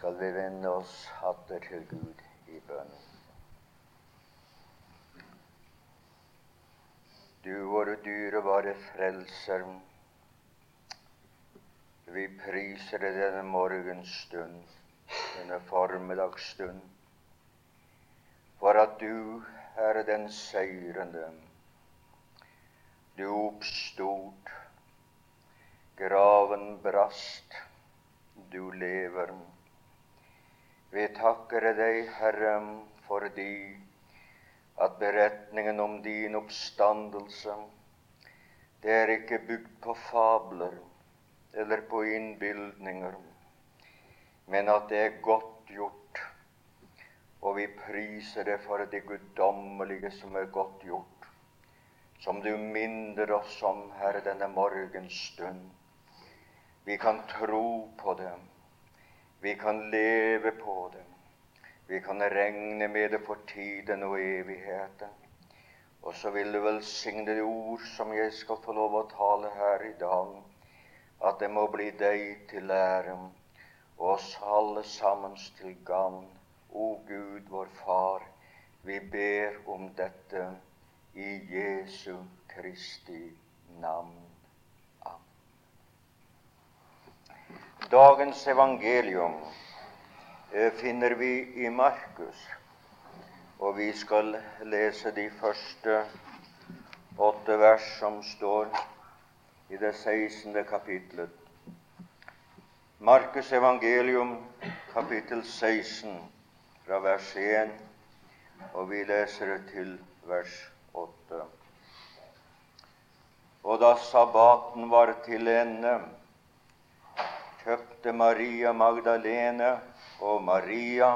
skal vi vende oss atter til Gud i bønn. Du våre dyrebare Frelser, vi priser deg denne morgenstund, denne formiddagsstund, for at du er den seirende. Du oppstod, graven brast, du lever. Vi takker deg, Herre, fordi at beretningen om din oppstandelse, det er ikke bygd på fabler eller på innbildninger, men at det er godt gjort. Og vi priser det for det guddommelige som er godt gjort, som du minner oss om, Herre, denne morgenstund. Vi kan tro på det. Vi kan leve på det. Vi kan regne med det for tiden og evigheten. Og så vil du velsigne det ord som jeg skal få lov å tale her i dag, at det må bli deg til ære og oss alle sammen til gagn. O Gud, vår Far, vi ber om dette i Jesu Kristi navn. Dagens evangelium eh, finner vi i Markus, og vi skal lese de første åtte vers som står i det 16. kapitlet. Markus evangelium kapittel 16 fra vers 1, og vi leser det til vers 8. Og da sabbaten var til ende, kjøpte Maria Magdalene og Maria,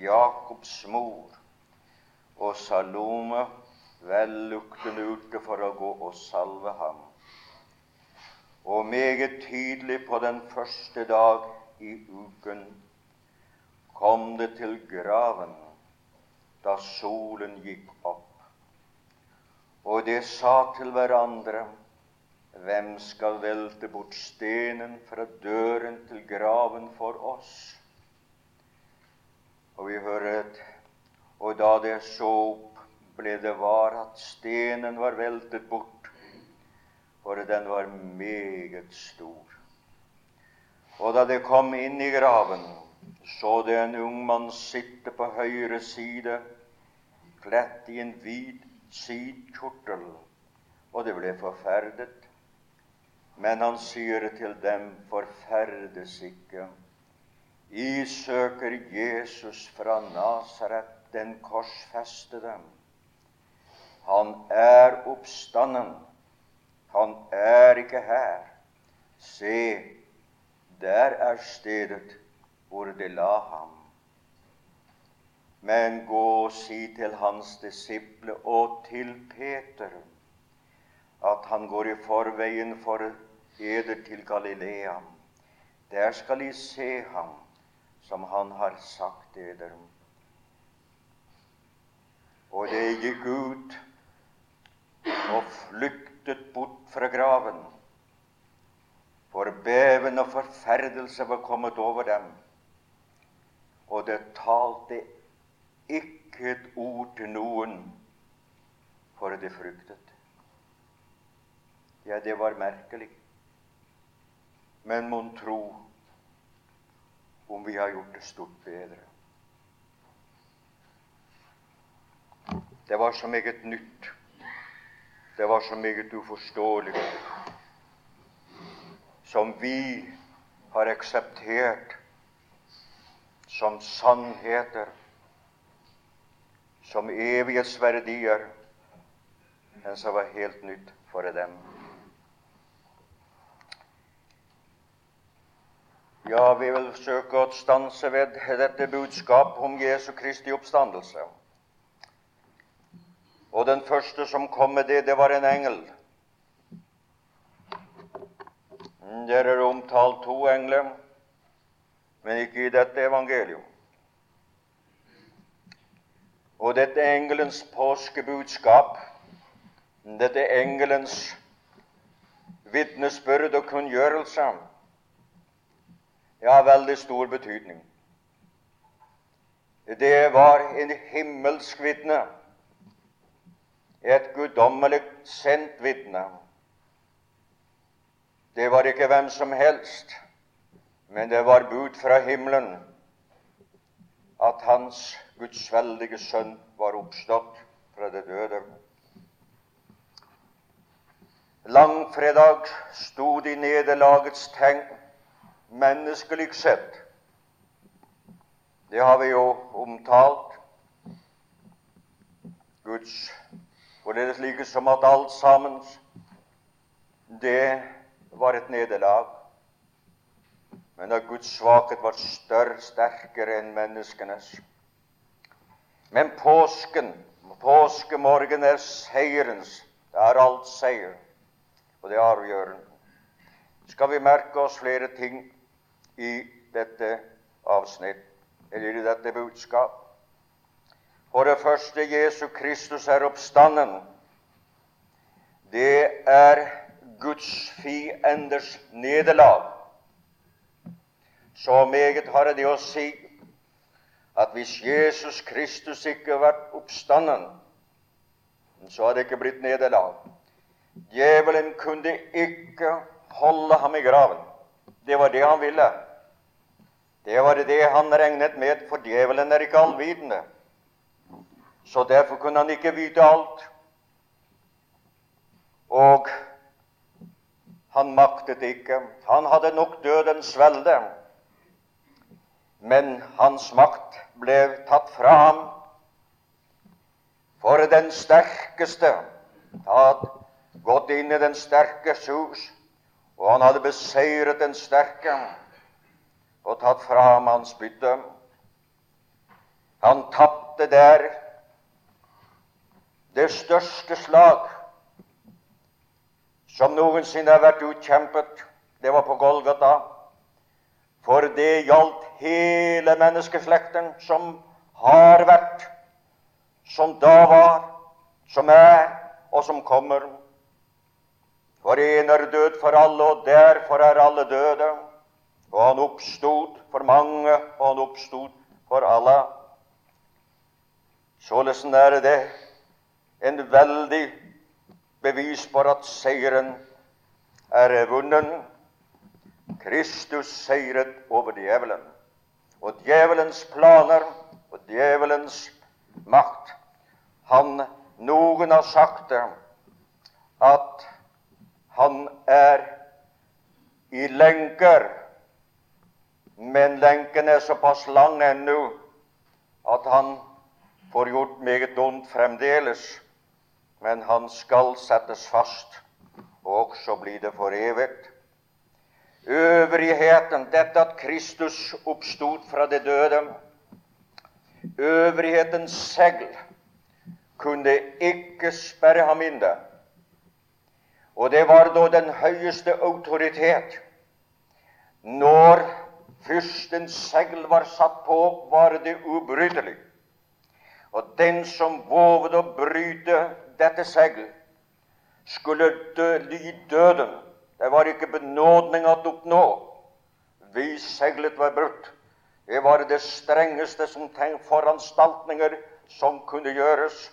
Jakobs mor, og Salome velluktende ute for å gå og salve ham. Og meget tydelig på den første dag i uken kom det til graven da solen gikk opp. Og de sa til hverandre hvem skal velte bort stenen fra døren til graven for oss? Og vi hører et Og da det så opp, ble det var at stenen var veltet bort, for den var meget stor. Og da det kom inn i graven, så det en ung mann sitte på høyre side, kledt i en hvit sidkjortel, og det ble forferdet. Men han sier til dem, forferdes ikke. I søker Jesus fra Nasaret, den korsfestede. Han er oppstanden. Han er ikke her. Se, der er stedet hvor de la ham. Men gå og si til hans disiple og til Peter at han går i forveien for eder til Galilea. Der skal I se ham, som han har sagt eder. Og det gikk ut og flyktet bort fra graven, for beven og forferdelse var kommet over dem, og det talte ikke et ord til noen, for de fryktet. Ja, det var merkelig. Men mon tro om vi har gjort det stort bedre. Det var så meget nytt. Det var så meget uforståelig som vi har akseptert som sannheter, som evighetsverdier, men som var helt nytt for dem. Ja, vi vil søke å stanse ved dette budskap om Jesu Kristi oppstandelse. Og den første som kom med det, det var en engel. Der er omtalt to engler, men ikke i dette evangelium. Og dette engelens påskebudskap, dette engelens vitnesbyrd og kunngjørelse, ja, veldig stor betydning. det var en himmelsk vitne. Et guddommelig sendt vitne. Det var ikke hvem som helst, men det var bud fra himmelen at hans gudsveldige sønn var oppstått fra det døde. Langfredag sto de nederlagets tegn, menneskelig sett. Det har vi jo omtalt. Guds Hvorledes like som at alt sammen det var et nederlag. Men at Guds svakhet var større, sterkere enn menneskenes. Men påsken, påskemorgen, er seierens. Det er alt seier og det er avgjørende. Skal vi merke oss flere ting i dette avsnitt, eller i dette budskap? For det første, Jesu Kristus er oppstanden. Det er Guds fienders nederlag. Så meget har det å si at hvis Jesus Kristus ikke hadde vært oppstanden, så hadde det ikke blitt nederlag. Djevelen kunne ikke holde ham i graven. Det var det han ville. Det var det han regnet med, for djevelen er ikke allvitende. Så derfor kunne han ikke vite alt. Og han maktet ikke. Han hadde nok dødens velde. Men hans makt ble tatt fra ham. For den sterkeste hadde gått inn i den sterkes hus, og han hadde beseiret den sterke og tatt fra ham hans bytte. Han tapte der det største slag som noensinne har vært utkjempet. Det var på Golgata. For det gjaldt hele menneskeslekten som har vært, som da var, som er, og som kommer. For en er død for alle, og derfor er alle døde. Og han oppstod for mange, og han oppstod for alle. Således er det en veldig bevis for at seieren er vunnet. Kristus seiret over djevelen. Og djevelens planer og djevelens makt han, Noen har sagt det, at han er i lenker, men lenken er såpass lang ennå at han får gjort meget ondt fremdeles. Men han skal settes fast, og også blir det for evig. Øvrigheten, dette at Kristus oppstod fra det døde, øvrighetens segl kunne ikke sperre ham inne. Og det var da den høyeste autoritet. Når fyrstens segl var satt på, var det ubrytelig. Og den som våget å bryte dette segl, skulle dø, lide døden. Det var ikke benådning å oppnå Vi seglet var brutt. Det var det strengeste som foranstaltninger som kunne gjøres.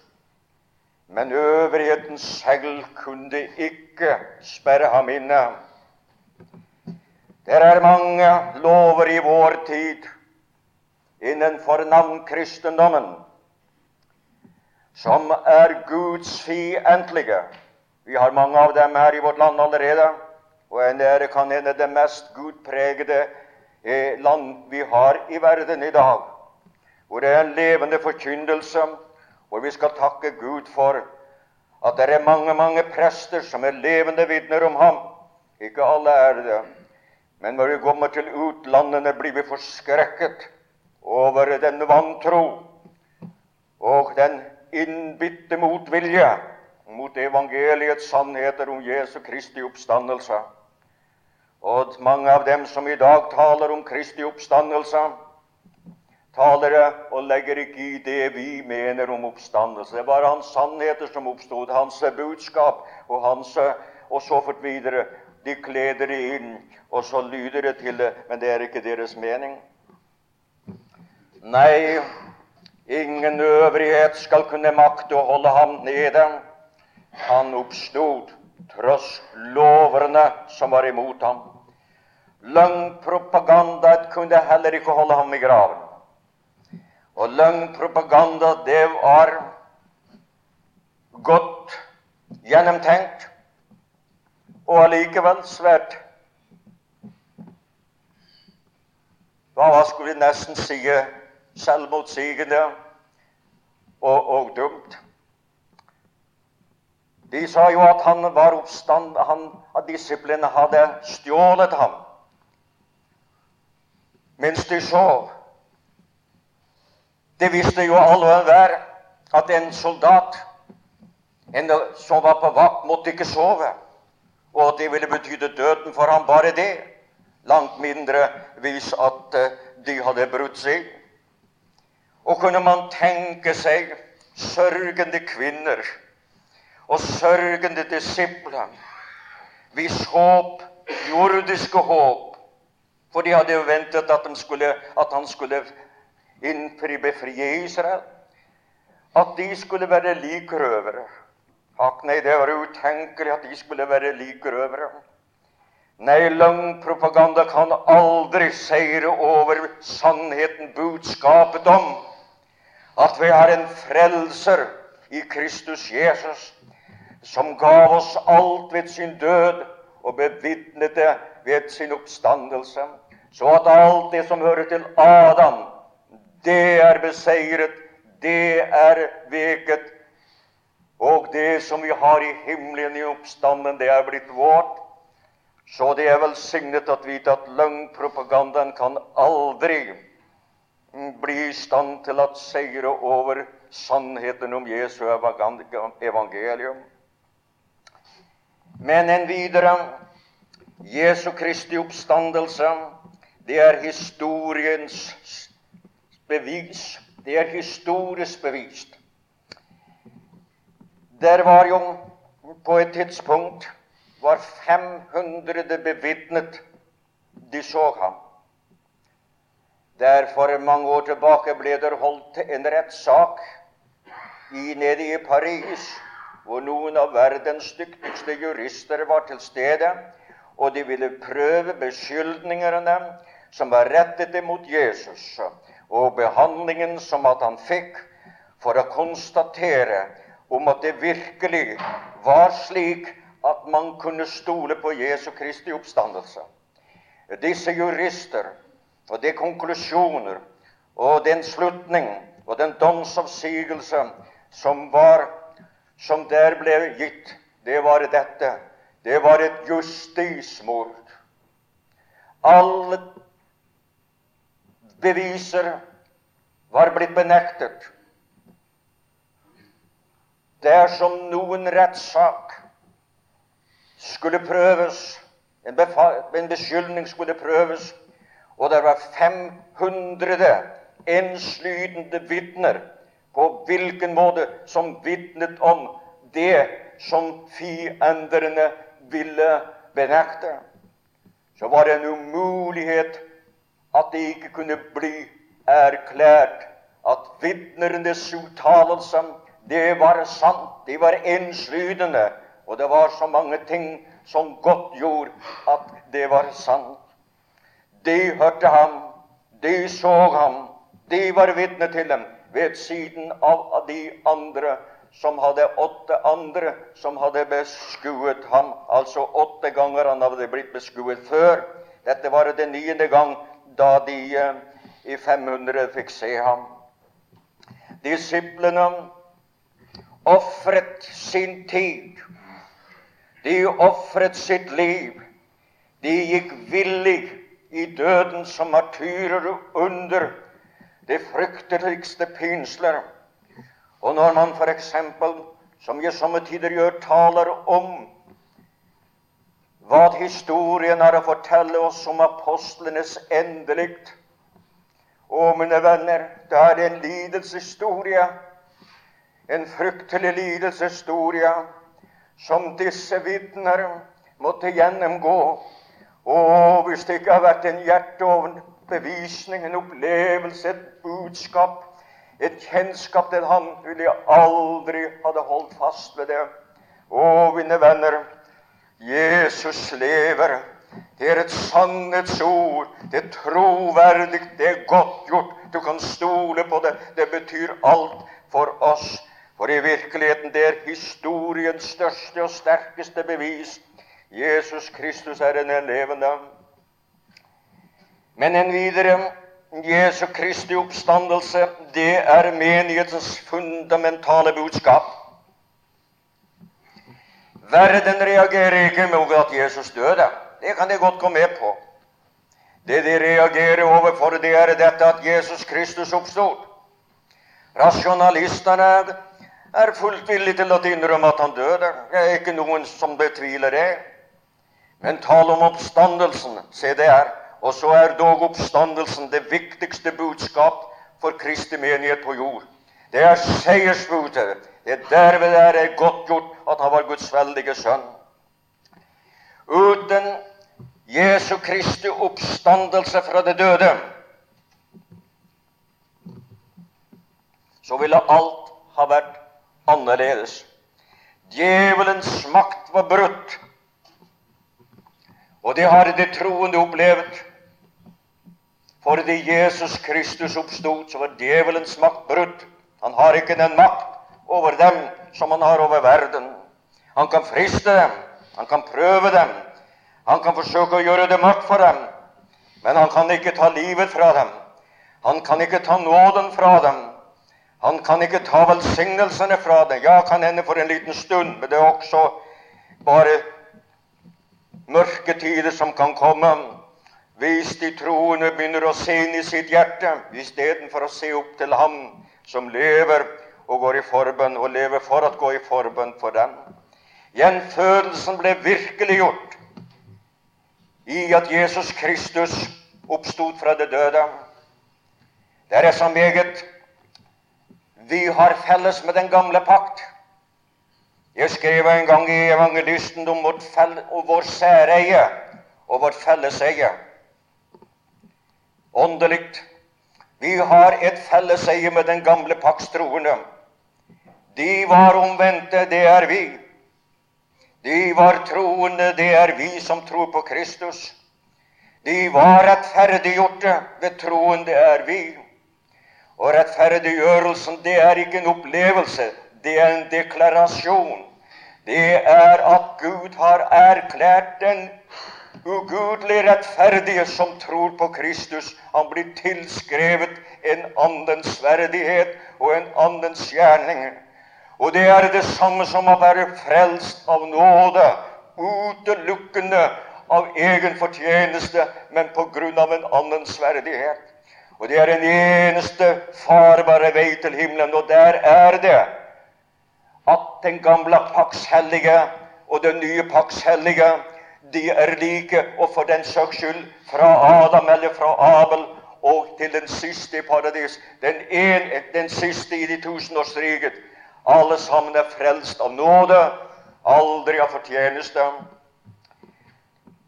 Men øvrighetens segl kunne ikke sperre ham inne. Det er mange lover i vår tid innenfor navnkristendommen som er Guds fiendtlige. Vi har mange av dem her i vårt land allerede, og en er kan hende det mest gudpregede land vi har i verden i dag, hvor det er en levende forkynnelse hvor vi skal takke Gud for at det er mange, mange prester som er levende vitner om ham. Ikke alle er det. Men når vi kommer til utlandene, blir vi forskrekket over den vantro og den innbitte motvilje mot evangeliets sannheter om Jesu Kristi oppstandelse. Og mange av dem som i dag taler om Kristi oppstandelse, talere og legger ikke i det vi mener om oppstandelse. Det var hans sannheter som oppstod, hans budskap og hans og så fort videre. De kleder det inn, og så lyder det til det, men det er ikke deres mening. Nei, Ingen øvrighet skal kunne makte å holde ham nede. Han oppstod tross loverne som var imot ham. Løgnpropagandaet kunne heller ikke holde ham i graven. Og løgnpropaganda, det var godt gjennomtenkt og allikevel svært Hva skulle vi nesten si selvmotsigende og, og dumt. De sa jo at han var oppstand, han, at disiplene hadde stjålet ham mens de sov. Det visste jo alle og enhver at en soldat en som var på vakt, måtte ikke sove. Og det ville betyde døden for ham, bare det. Langt mindre vis at eh, de hadde brutt seg. Og kunne man tenke seg sørgende kvinner og sørgende disipler, hvis håp, jordiske håp For de hadde jo ventet at, skulle, at han skulle innfri befrie Israel. At de skulle være lik røvere. Akk nei, det var utenkelig at de skulle være lik røvere. Nei, løgnpropaganda kan aldri seire over sannheten, budskapet om at vi har en frelser i Kristus Jesus, som gav oss alt ved sin død og bevitnet det ved sin oppstandelse, så at alt det som hører til Adam, det er beseiret, det er veket, og det som vi har i himmelen i oppstanden, det er blitt vårt. Så det er velsignet at vite at løgnpropagandaen kan aldri bli i stand til å seire over sannheten om Jesu evangelium. Men en videre Jesu Kristi oppstandelse, det er historiens bevis. Det er historisk bevist. Der var jo på et tidspunkt var 500 bevitnet de så ham. Der for mange år tilbake ble det holdt en rettssak nede i Paris, hvor noen av verdens dyktigste jurister var til stede, og de ville prøve beskyldningene som var rettet imot Jesus, og behandlingen som at han fikk, for å konstatere om at det virkelig var slik at man kunne stole på Jesu Kristi oppstandelse. Disse jurister og de konklusjoner og den slutning og den domsoppsigelse som var som der ble gitt, det var dette. Det var et justismord. Alle beviser var blitt benektet. Dersom noen rettssak skulle prøves, en, en beskyldning skulle prøves, og det var 500 enslydende vitner på hvilken måte som vitnet om det som fiendene ville benekte. Så var det en umulighet at det ikke kunne bli erklært at vitnernes uttalelse det var sant, de var enslydende, og det var så mange ting som godtgjorde at det var sant. De hørte ham, de så ham, de var vitne til dem, ved siden av de andre som hadde åtte andre som hadde beskuet ham. Altså åtte ganger han hadde blitt beskuet før. Dette var det niende gang da de eh, i 500 fikk se ham. Disiplene ofret sin tid. De ofret sitt liv. De gikk villig i døden som martyrer under det frykteligste pinsler. Og når man f.eks., som jeg somme tider gjør, taler om hva historien har å fortelle oss om apostlenes endelikt Å, mine venner, det er en lidelseshistorie, en fryktelig lidelseshistorie, som disse vitner måtte gjennomgå. Å, hvis det ikke har vært en hjerteoverbevisning, en opplevelse, et budskap, et kjennskap til ham, ville jeg aldri hadde holdt fast ved det. Å, mine venner, Jesus lever. Det er et sannhetsord. Det er troverdig, det er godt gjort. Du kan stole på det. Det betyr alt for oss. For i virkeligheten det er historiens største og sterkeste bevis. Jesus Kristus er en levende. Men en videre Jesu Kristi oppstandelse, det er menighetens fundamentale budskap. Verden reagerer ikke mot at Jesus døde. Det kan de godt gå med på. Det de reagerer overfor, det er dette at Jesus Kristus oppstod. Rasjonalistene er fullt villige til å innrømme at han døde. Det er ikke noen som betviler det. Men tale om oppstandelsen, se det er. Og så er dog oppstandelsen det viktigste budskap for Kristi menighet på jord. Det er seiersbudet. Det er derved er det godt gjort at han var Guds veldige sønn. Uten Jesu Kristi oppstandelse fra det døde så ville alt ha vært annerledes. Djevelens makt var brutt. Og det har de troende opplevd. Fordi Jesus Kristus oppstod, så var djevelens makt brutt. Han har ikke den makt over dem som han har over verden. Han kan friste dem, han kan prøve dem, han kan forsøke å gjøre det makt for dem. Men han kan ikke ta livet fra dem. Han kan ikke ta nåden fra dem. Han kan ikke ta velsignelsene fra dem. Ja, kan hende for en liten stund, men det er også bare mørke tider som kan komme. Hvis de troende begynner å se inn i sitt hjerte istedenfor å se opp til ham som lever og går i forbønn, og lever for å gå i forbønn for dem. Gjenfødelsen ble virkeliggjort i at Jesus Kristus oppstod fra det døde. Det er så meget vi har felles med den gamle pakt. Jeg skrev en gang i evangelisten om vårt, vår særeie og vårt felleseie åndelig. Vi har et felleseie med den gamle pakts troende. De var omvendte, det er vi. De var troende, det er vi som tror på Kristus. De var rettferdiggjorte ved troen, det er vi. Og rettferdiggjørelsen, det er ikke en opplevelse, det er en deklarasjon. Det er at Gud har erklært den ugudelig rettferdige som tror på Kristus, han blir tilskrevet en andens verdighet og en andens gjerning. Og det er det samme som å være frelst av nåde, utelukkende av egen fortjeneste, men på grunn av en annens verdighet. Og det er en eneste farbare vei til himmelen, og der er det at den gamle paks hellige og den nye paks hellige de er like, og for den saks skyld, fra Adam eller fra Abel og til den siste i paradis, den, en, den siste i de tusenårsriket. Alle sammen er frelst av nåde, aldri av fortjeneste.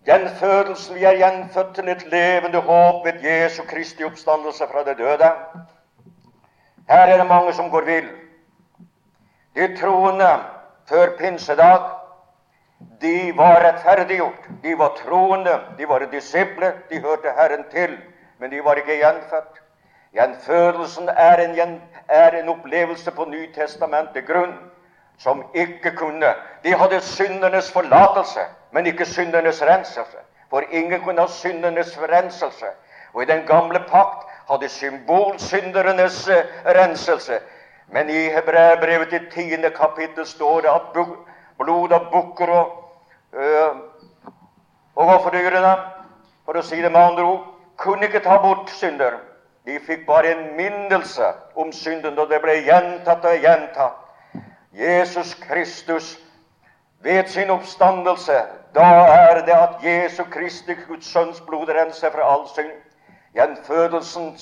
Gjenfødelsen, vi er gjenfødt til et levende håp ved Jesu Kristi oppstandelse fra det døde. Her er det mange som går vill. De troende før pinsedag de var rettferdiggjort. De var troende, de var disipler, de hørte Herren til. Men de var ikke gjenfødt. Gjenfødelsen er en, er en opplevelse på Nytestamentet grunn som ikke kunne. De hadde syndernes forlatelse, men ikke syndernes renselse. For ingen kunne ha syndernes renselse. Og i den gamle pakt hadde symbolsyndernes eh, renselse. Men i Hebreabrevet i tiende kapittel står det at blod av bukker og, øh, og offerdyr for å si det med andre ord, kunne ikke ta bort synder. De fikk bare en minnelse om synden, og det ble gjentatt og gjentatt. Jesus Kristus ved sin oppstandelse, da er det at Jesu Kristi, Guds sønns blod, renser fra all synd. Gjenfødelsen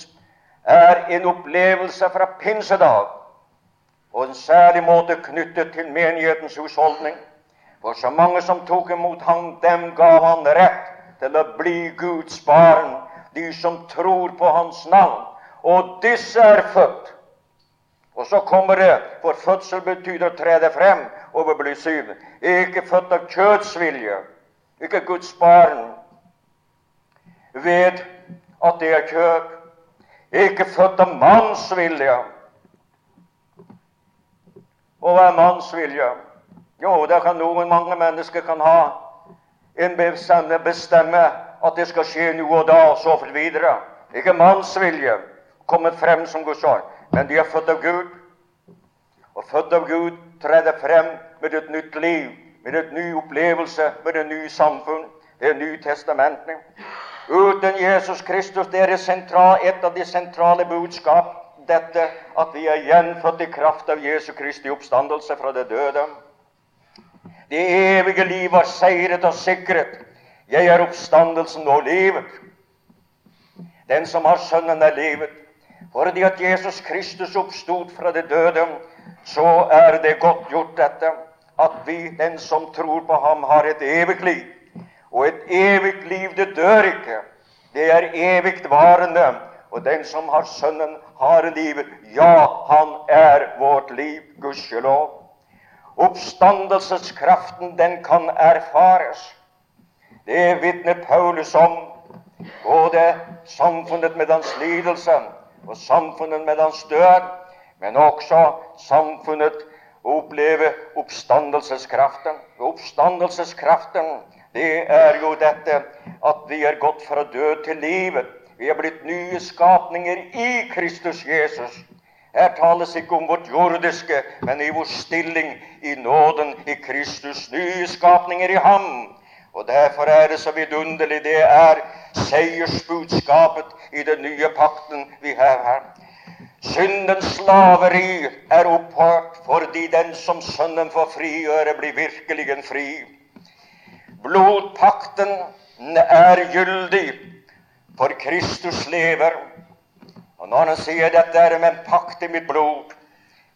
er en opplevelse fra pinsedag på en særlig måte knyttet til menighetens husholdning. For så mange som tok imot ham, dem gav han rett til å bli Guds barn, de som tror på hans navn. Og disse er født Og så kommer det, for fødsel betyr å trede frem over bli syv. Ikke født av kjødsvilje, ikke Guds barn. Ved at det er kjød. Ikke født av mannsvilje. Og hva er mannsvilje? Jo, det kan noen mange mennesker kan ha en bestemme at det skal skje nå og da, og så videre. Ikke mannsvilje kommet frem som Guds ånd, men de er født av Gud. Og født av Gud trer frem med et nytt liv, med et ny opplevelse, med et ny samfunn. Det er Nye. Uten Jesus Kristus det er et av de sentrale budskap dette at vi er gjenfødt i kraft av Jesu Kristi oppstandelse fra det døde. Det evige liv var seiret og sikret. Jeg er oppstandelsen og livet. Den som har Sønnen, er livet. Fordi at Jesus Kristus oppstod fra det døde, så er det godt gjort, dette, at vi, den som tror på ham, har et evig liv. Og et evig liv, det dør ikke. Det er evigvarende. Og den som har Sønnen, har livet. Ja, han er vårt liv, gudskjelov. Oppstandelseskraften, den kan erfares. Det vitner Paulus om. Både samfunnet med hans lidelse og samfunnet med hans død, men også samfunnet å oppleve oppstandelseskraften. Oppstandelseskraften, det er jo dette at vi er gått fra død til livet. Vi er blitt nye skapninger i Kristus Jesus. Her tales ikke om vårt jordiske, men i vår stilling i nåden i Kristus. Nye skapninger i Ham. Og Derfor er det så vidunderlig. Det er seiersbudskapet i den nye pakten vi har her. Syndens slaveri er opphørt fordi den som Sønnen får frigjøre, blir virkelig en fri. Blodpakten er gyldig, for Kristus lever. Og når han sier dette er med en pakt i mitt blod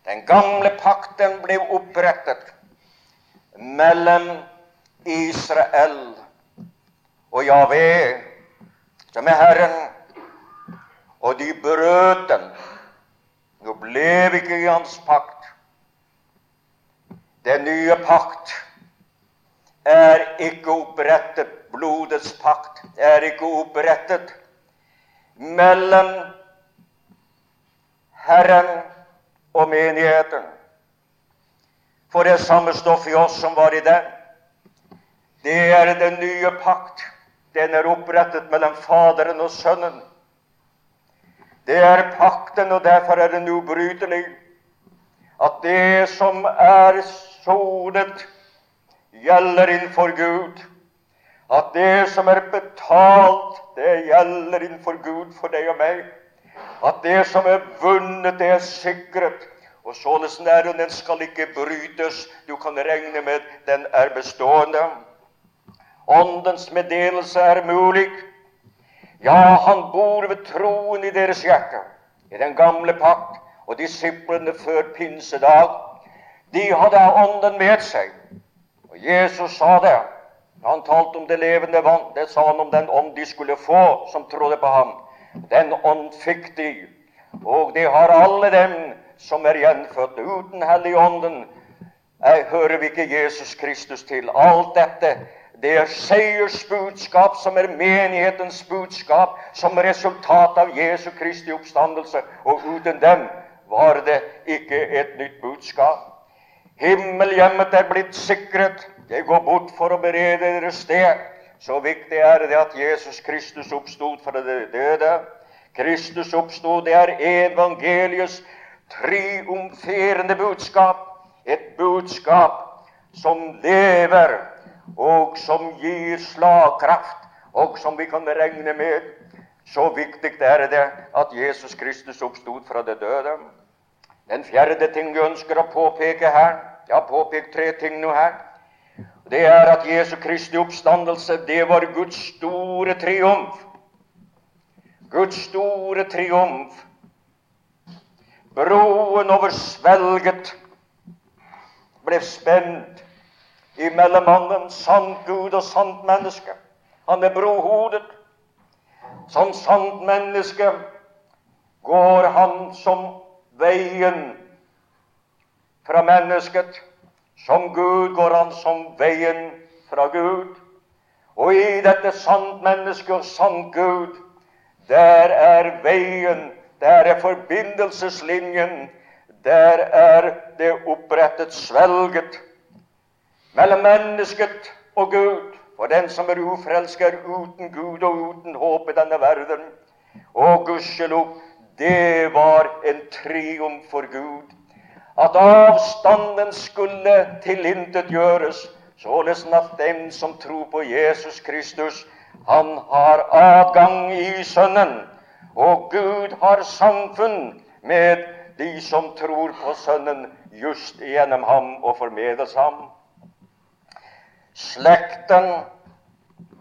Den gamle pakten ble opprettet mellom Israel og Javé, som er Herren, og de brøt den. Nå ble ikke i hans pakt. Den nye pakt er ikke opprettet. Blodets pakt er ikke opprettet mellom Herren og menigheten. For det samme stoff i oss som var i den. Det er den nye pakt. Den er opprettet mellom Faderen og Sønnen. Det er pakten, og derfor er den ubrytelig. At det som er sonet, gjelder innenfor Gud. At det som er betalt, det gjelder innenfor Gud for deg og meg at det som er vunnet, det er sikret. Og således er den, den skal ikke brytes. Du kan regne med den er bestående. Åndens meddelelse er mulig. Ja, han bor ved troen i deres hjerte, i den gamle pakt. Og disiplene før pinsedag, de hadde Ånden med seg. Og Jesus sa det. Han talte om det levende vann. Det sa han om den ånd de skulle få, som trodde på ham. Den ånd fikk de, og det har alle dem som er gjenfødt. Uten Helligånden hører vi ikke Jesus Kristus til. Alt dette det er seiersbudskap som er menighetens budskap, som resultat av Jesu Kristi oppstandelse. Og uten dem var det ikke et nytt budskap. Himmelhjemmet er blitt sikret. Det går bort for å berede deres sted. Så viktig er det at Jesus Kristus oppstod fra det døde. Kristus oppstod, det er evangeliets triumferende budskap. Et budskap som lever, og som gir slagkraft, og som vi kan regne med. Så viktig er det at Jesus Kristus oppstod fra det døde. Den fjerde ting vi ønsker å påpeke her Jeg har påpekt tre ting nå her det er at Jesu Kristi oppstandelse, det var Guds store triumf. Guds store triumf. Broen over svelget ble spent imellom mannen, sant Gud og sant menneske. Han er brohodet. Som sant menneske går han som veien fra mennesket, som Gud går han som veien fra Gud. Og i dette sant menneske og sant Gud, der er veien, der er forbindelseslinjen, der er det opprettet svelget mellom mennesket og Gud. For den som er ufrelsk, uten Gud og uten håp i denne verden. Og gudskjelov, det var en triumf for Gud. At avstanden skulle tilintetgjøres, således at den som tror på Jesus Kristus, han har adgang i Sønnen. Og Gud har samfunn med de som tror på Sønnen, just gjennom ham og formedels ham. Slekten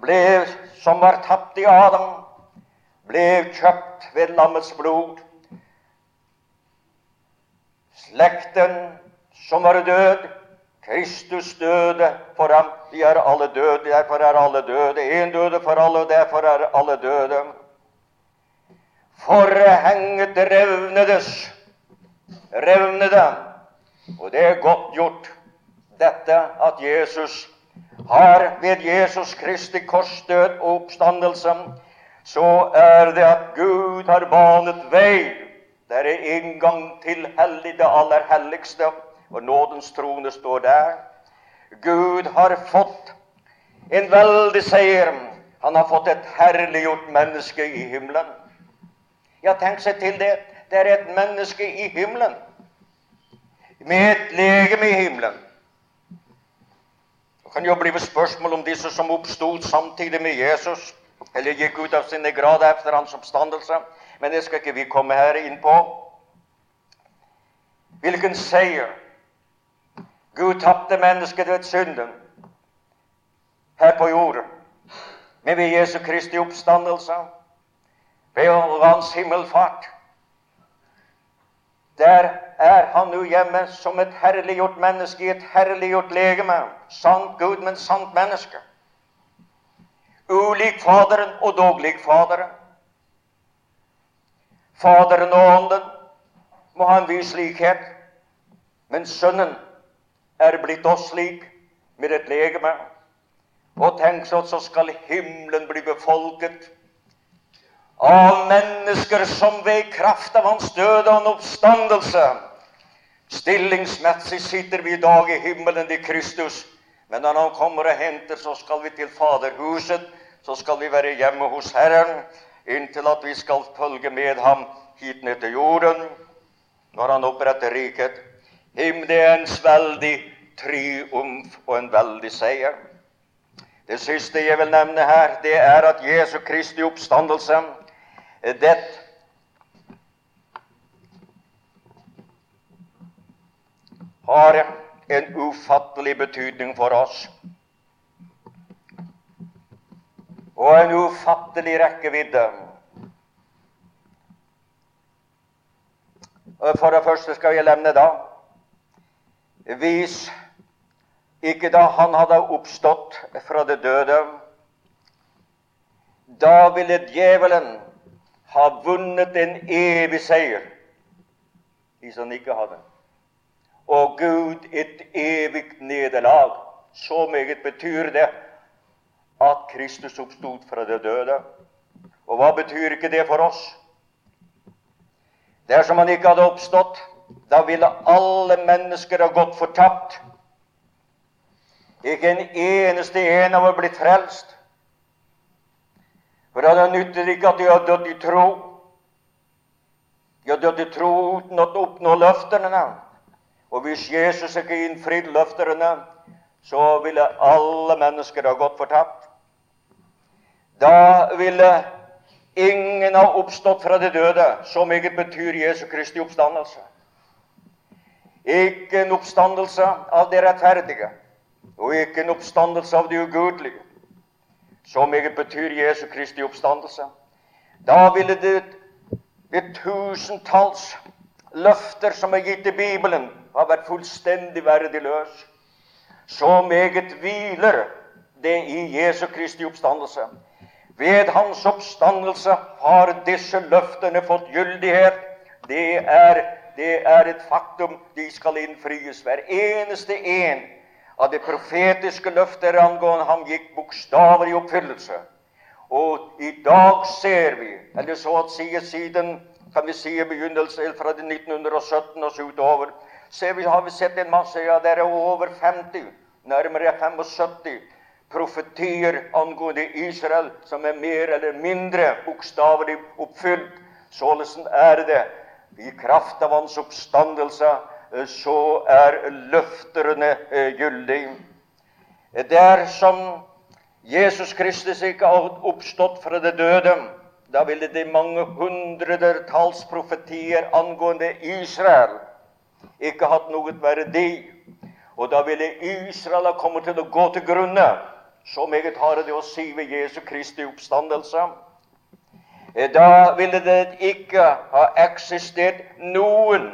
ble, som var tapt i Adam, ble kjøpt ved lammets blod. Slekten som var død, Kristus døde for ham. De er alle døde, derfor er alle døde. Én døde for alle, derfor er alle døde. Forhenget revnedes, revnede. Og det er godt gjort, dette at Jesus har ved Jesus Kristi korsdød og oppstandelse, så er det at Gud har banet vei. Det er inngang til hellig, det aller helligste, og nådens trone står der. Gud har fått en veldig seier. Han har fått et herliggjort menneske i himmelen. Ja, tenk seg til det. Det er et menneske i himmelen, med et legeme i himmelen. Det kan jo bli spørsmål om disse som oppstod samtidig med Jesus, eller gikk ut av sine grader etter hans oppstandelse, men det skal ikke vi komme her inn på. Hvilken seier! Gud tapte mennesket ved synden her på jorden. Men ved Jesu Kristi oppstandelse, ved hans himmelfart der er han nå hjemme som et herliggjort menneske i et herliggjort legeme. Sant Gud, men sant menneske. Ulik Faderen og dog lik Faderen. Faderen og Ånden må ha en viss likhet, men Sønnen er blitt oss lik med et legeme. Og tenk så, så skal himmelen bli befolket av mennesker som ved kraft av hans død og en oppstandelse Stillingsmessig sitter vi i dag i himmelen til Kristus, men når Han kommer og henter, så skal vi til Faderhuset. Så skal vi være hjemme hos Herren inntil at vi skal følge med ham hit ned til jorden når Han oppretter riket. Him, det en veldig triumf og en veldig seier. Det siste jeg vil nevne her, det er at Jesu Kristi oppstandelse det har en ufattelig betydning for oss. Og en ufattelig rekkevidde. For det første skal jeg nevne da Hvis ikke da han hadde oppstått fra det døde, da ville djevelen har vunnet en evig seier, hvis han ikke hadde. Og Gud et evig nederlag. Så meget betyr det at Kristus oppstod fra det døde. Og hva betyr ikke det for oss? Dersom han ikke hadde oppstått, da ville alle mennesker ha gått fortapt. Ikke en eneste en av oss blitt frelst. For det nytter ikke at de har dødd i tro. De har dødd i tro uten å oppnå løftene. Og hvis Jesus ikke innfridde løftene, så ville alle mennesker ha gått fortapt. Da ville ingen ha oppstått fra de døde. Så meget betyr Jesu Kristi oppstandelse. Ikke en oppstandelse av de rettferdige, og ikke en oppstandelse av de ugudelige. Så meget betyr Jesu Kristi oppstandelse. Da ville det, det tusentalls løfter som er gitt i Bibelen, ha vært fullstendig verdiløs. Så meget hviler det i Jesu Kristi oppstandelse. Ved hans oppstandelse har disse løftene fått gyldighet. Det er Det er et faktum. De skal innfries. Hver eneste en av det profetiske løftet angående ham gikk bokstaver i oppfyllelse. Og i dag ser vi, eller så å si siden kan vi si i begynnelsen fra 1917 og så utover, ser vi, har vi sett en masse, ja, det er over 50, nærmere 75 profetier angående Israel som er mer eller mindre bokstavelig oppfylt. Således er det. I kraft av hans oppstandelse så er løfterne gyldig. gyldige. Dersom Jesus Kristus ikke har oppstått fra det døde, da ville de mange hundretalls profetier angående Israel ikke hatt noe verdi. Og da ville Israel ha kommet til å gå til grunne. Så meget har det å si ved Jesu Kristi oppstandelse. Eh, da ville det ikke ha eksistert noen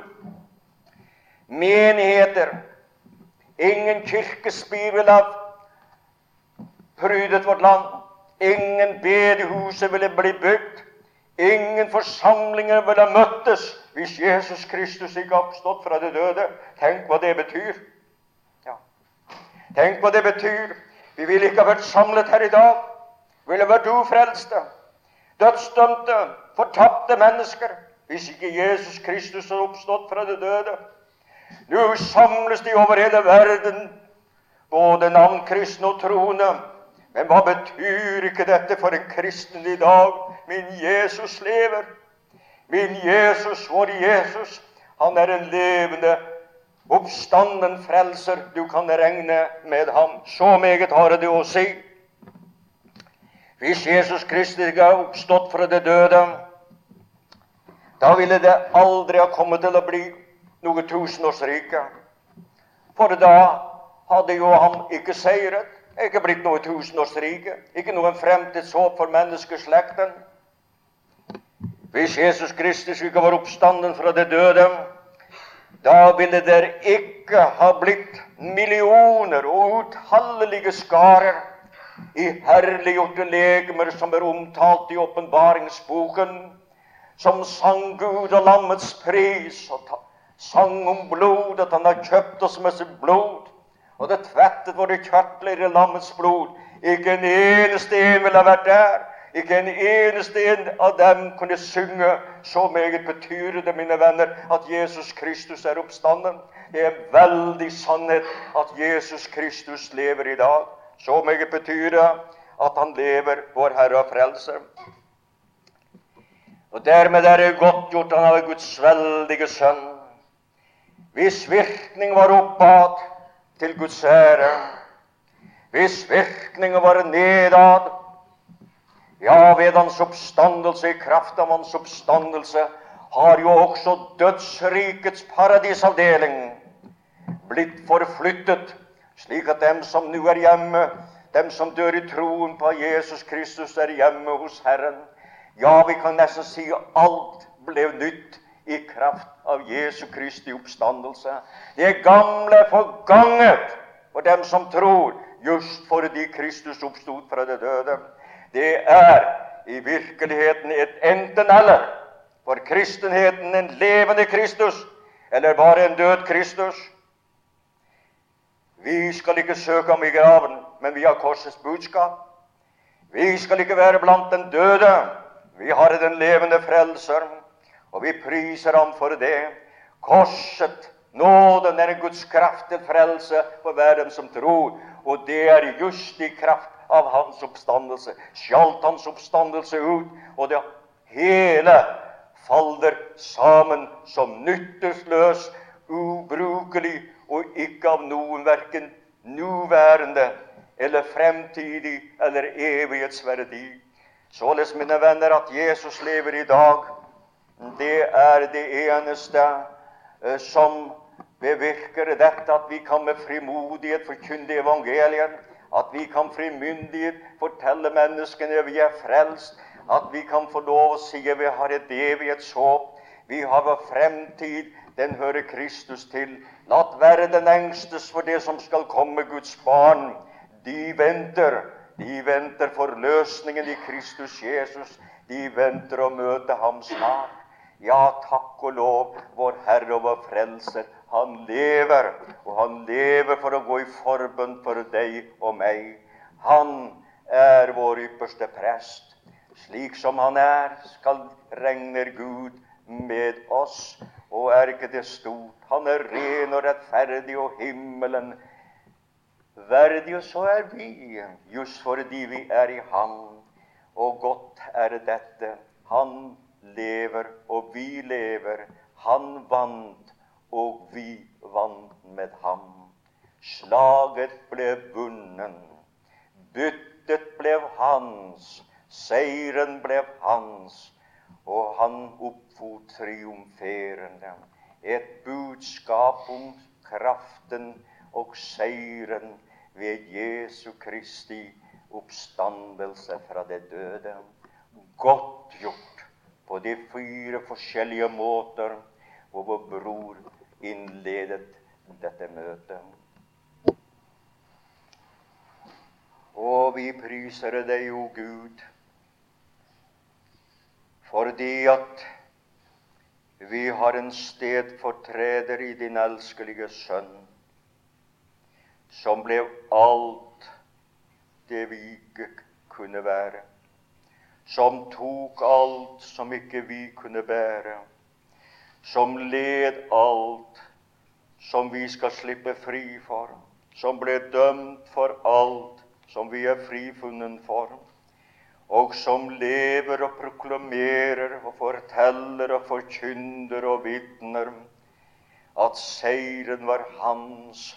menigheter. Ingen kirkespir ville prydet vårt land. Ingen bedehuset ville bli bygd. Ingen forsamlinger ville ha møttes hvis Jesus Kristus ikke oppstått fra de døde. Tenk hva det betyr. Ja. Tenk hva det betyr. Vi ville ikke ha vært samlet her i dag. Ville vært ufrelste, dødsdømte, fortapte mennesker hvis ikke Jesus Kristus hadde oppstått fra det døde. Nå samles de over hele verden, både navnkristne og troende. Men hva betyr ikke dette for en kristen i dag? Min Jesus lever. Min Jesus, vår Jesus, han er en levende Oppstanden frelser, du kan regne med ham. Så meget har det å si. Hvis Jesus Kristus ikke har oppstått fra det døde, da ville det aldri ha kommet til å bli noe tusenårsrike. For da hadde jo han ikke seiret, ikke blitt noe tusenårsrike, ikke noen fremtidshåp for menneskeslekten. Hvis Jesus Kristus ikke var oppstanden fra det døde, da ville det ikke ha blitt millioner og utallige skarer i herliggjorte legemer som er omtalt i åpenbaringsboken, som sang Gud og lammets pris og sang om blod, at han har kjøpt oss med sitt blod, og det tvettet våre kjørtler i lammets blod. Ikke en eneste en ville ha vært der. Ikke en eneste en av dem kunne synge. Så meget betyr det, mine venner, at Jesus Kristus er oppstanden. Det er veldig sannhet at Jesus Kristus lever i dag. Så meget betyr det at han lever, vår Herre og Frelser. Og dermed er det godtgjort han er Guds veldige sønn, hvis virkning var oppad til Guds ære, hvis virkningen var nedad ja, ved hans oppstandelse, i kraft av hans oppstandelse, har jo også dødsrikets paradisavdeling blitt forflyttet, slik at dem som nå er hjemme, dem som dør i troen på Jesus Kristus, er hjemme hos Herren. Ja, vi kan nesten si alt ble nytt i kraft av Jesu Kristi oppstandelse. Det gamle er forganget for dem som tror, just fordi Kristus oppstod fra det døde det er i virkeligheten et enten-eller. For kristenheten en levende Kristus eller bare en død Kristus. Vi skal ikke søke ham i graven, men vi har korsets budskap. Vi skal ikke være blant den døde. Vi har den levende Frelser, og vi priser ham for det. Korset, nåden, er Guds kraft til frelse for hver dem som tror, og det er just i kraft av hans oppstandelse. Skjalt hans oppstandelse ut, og det hele faller sammen som nytteløs, ubrukelig og ikke av noen verken nåværende eller fremtidig eller evighetsverdi. Således, mine venner, at Jesus lever i dag, det er det eneste eh, som bevirker dette at vi kan med frimodighet forkynne evangeliet at vi kan frimyndighet fortelle menneskene vi er frelst. At vi kan få lov å si at vi har et evighetshåp. Vi har vår fremtid. Den hører Kristus til. La den engstes for det som skal komme, Guds barn. De venter. De venter forløsningen i Kristus Jesus. De venter å møte ham snart. Ja, takk og lov, vår Herre og vår Frelser. Han lever, og han lever for å gå i forbønn for deg og meg. Han er vår ypperste prest. Slik som han er, skal regner Gud med oss. Og er ikke det stort? Han er ren og rettferdig, og himmelen verdig. Og så er vi, just fordi vi er i Han. Og godt er dette. Han lever, og vi lever. Han vant, og vi vant med ham. Slaget ble bunnen. Byttet ble hans. Seieren ble hans. Og han oppfor triumferende. Et budskap om kraften og seieren ved Jesu Kristi oppstandelse fra det døde. Godt gjort på de fire forskjellige måter hvor vår bror innledet dette møtet. Og vi priser deg, o Gud, fordi at vi har en stedfortreder i din elskelige Sønn, som ble alt det vi ikke kunne være, som tok alt som ikke vi kunne bære, som led alt som vi skal slippe fri for, som ble dømt for alt som vi er frifunnen for, og som lever og proklamerer og forteller og forkynner og vitner at seieren var hans,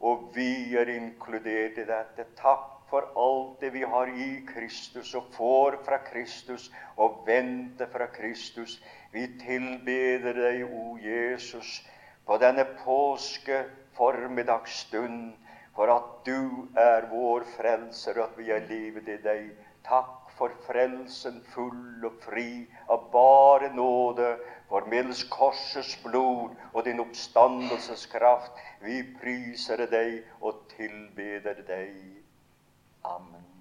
og vi er inkludert i dette. Takk for alt det vi har i Kristus og får fra Kristus og venter fra Kristus. Vi tilbeder deg, o Jesus, på denne påske formiddagsstund for at du er vår frelser, og at vi er livet i deg. Takk for frelsen full og fri av bare nåde, for middels korsets blod og din oppstandelseskraft. Vi priser deg og tilbeder deg. Amen.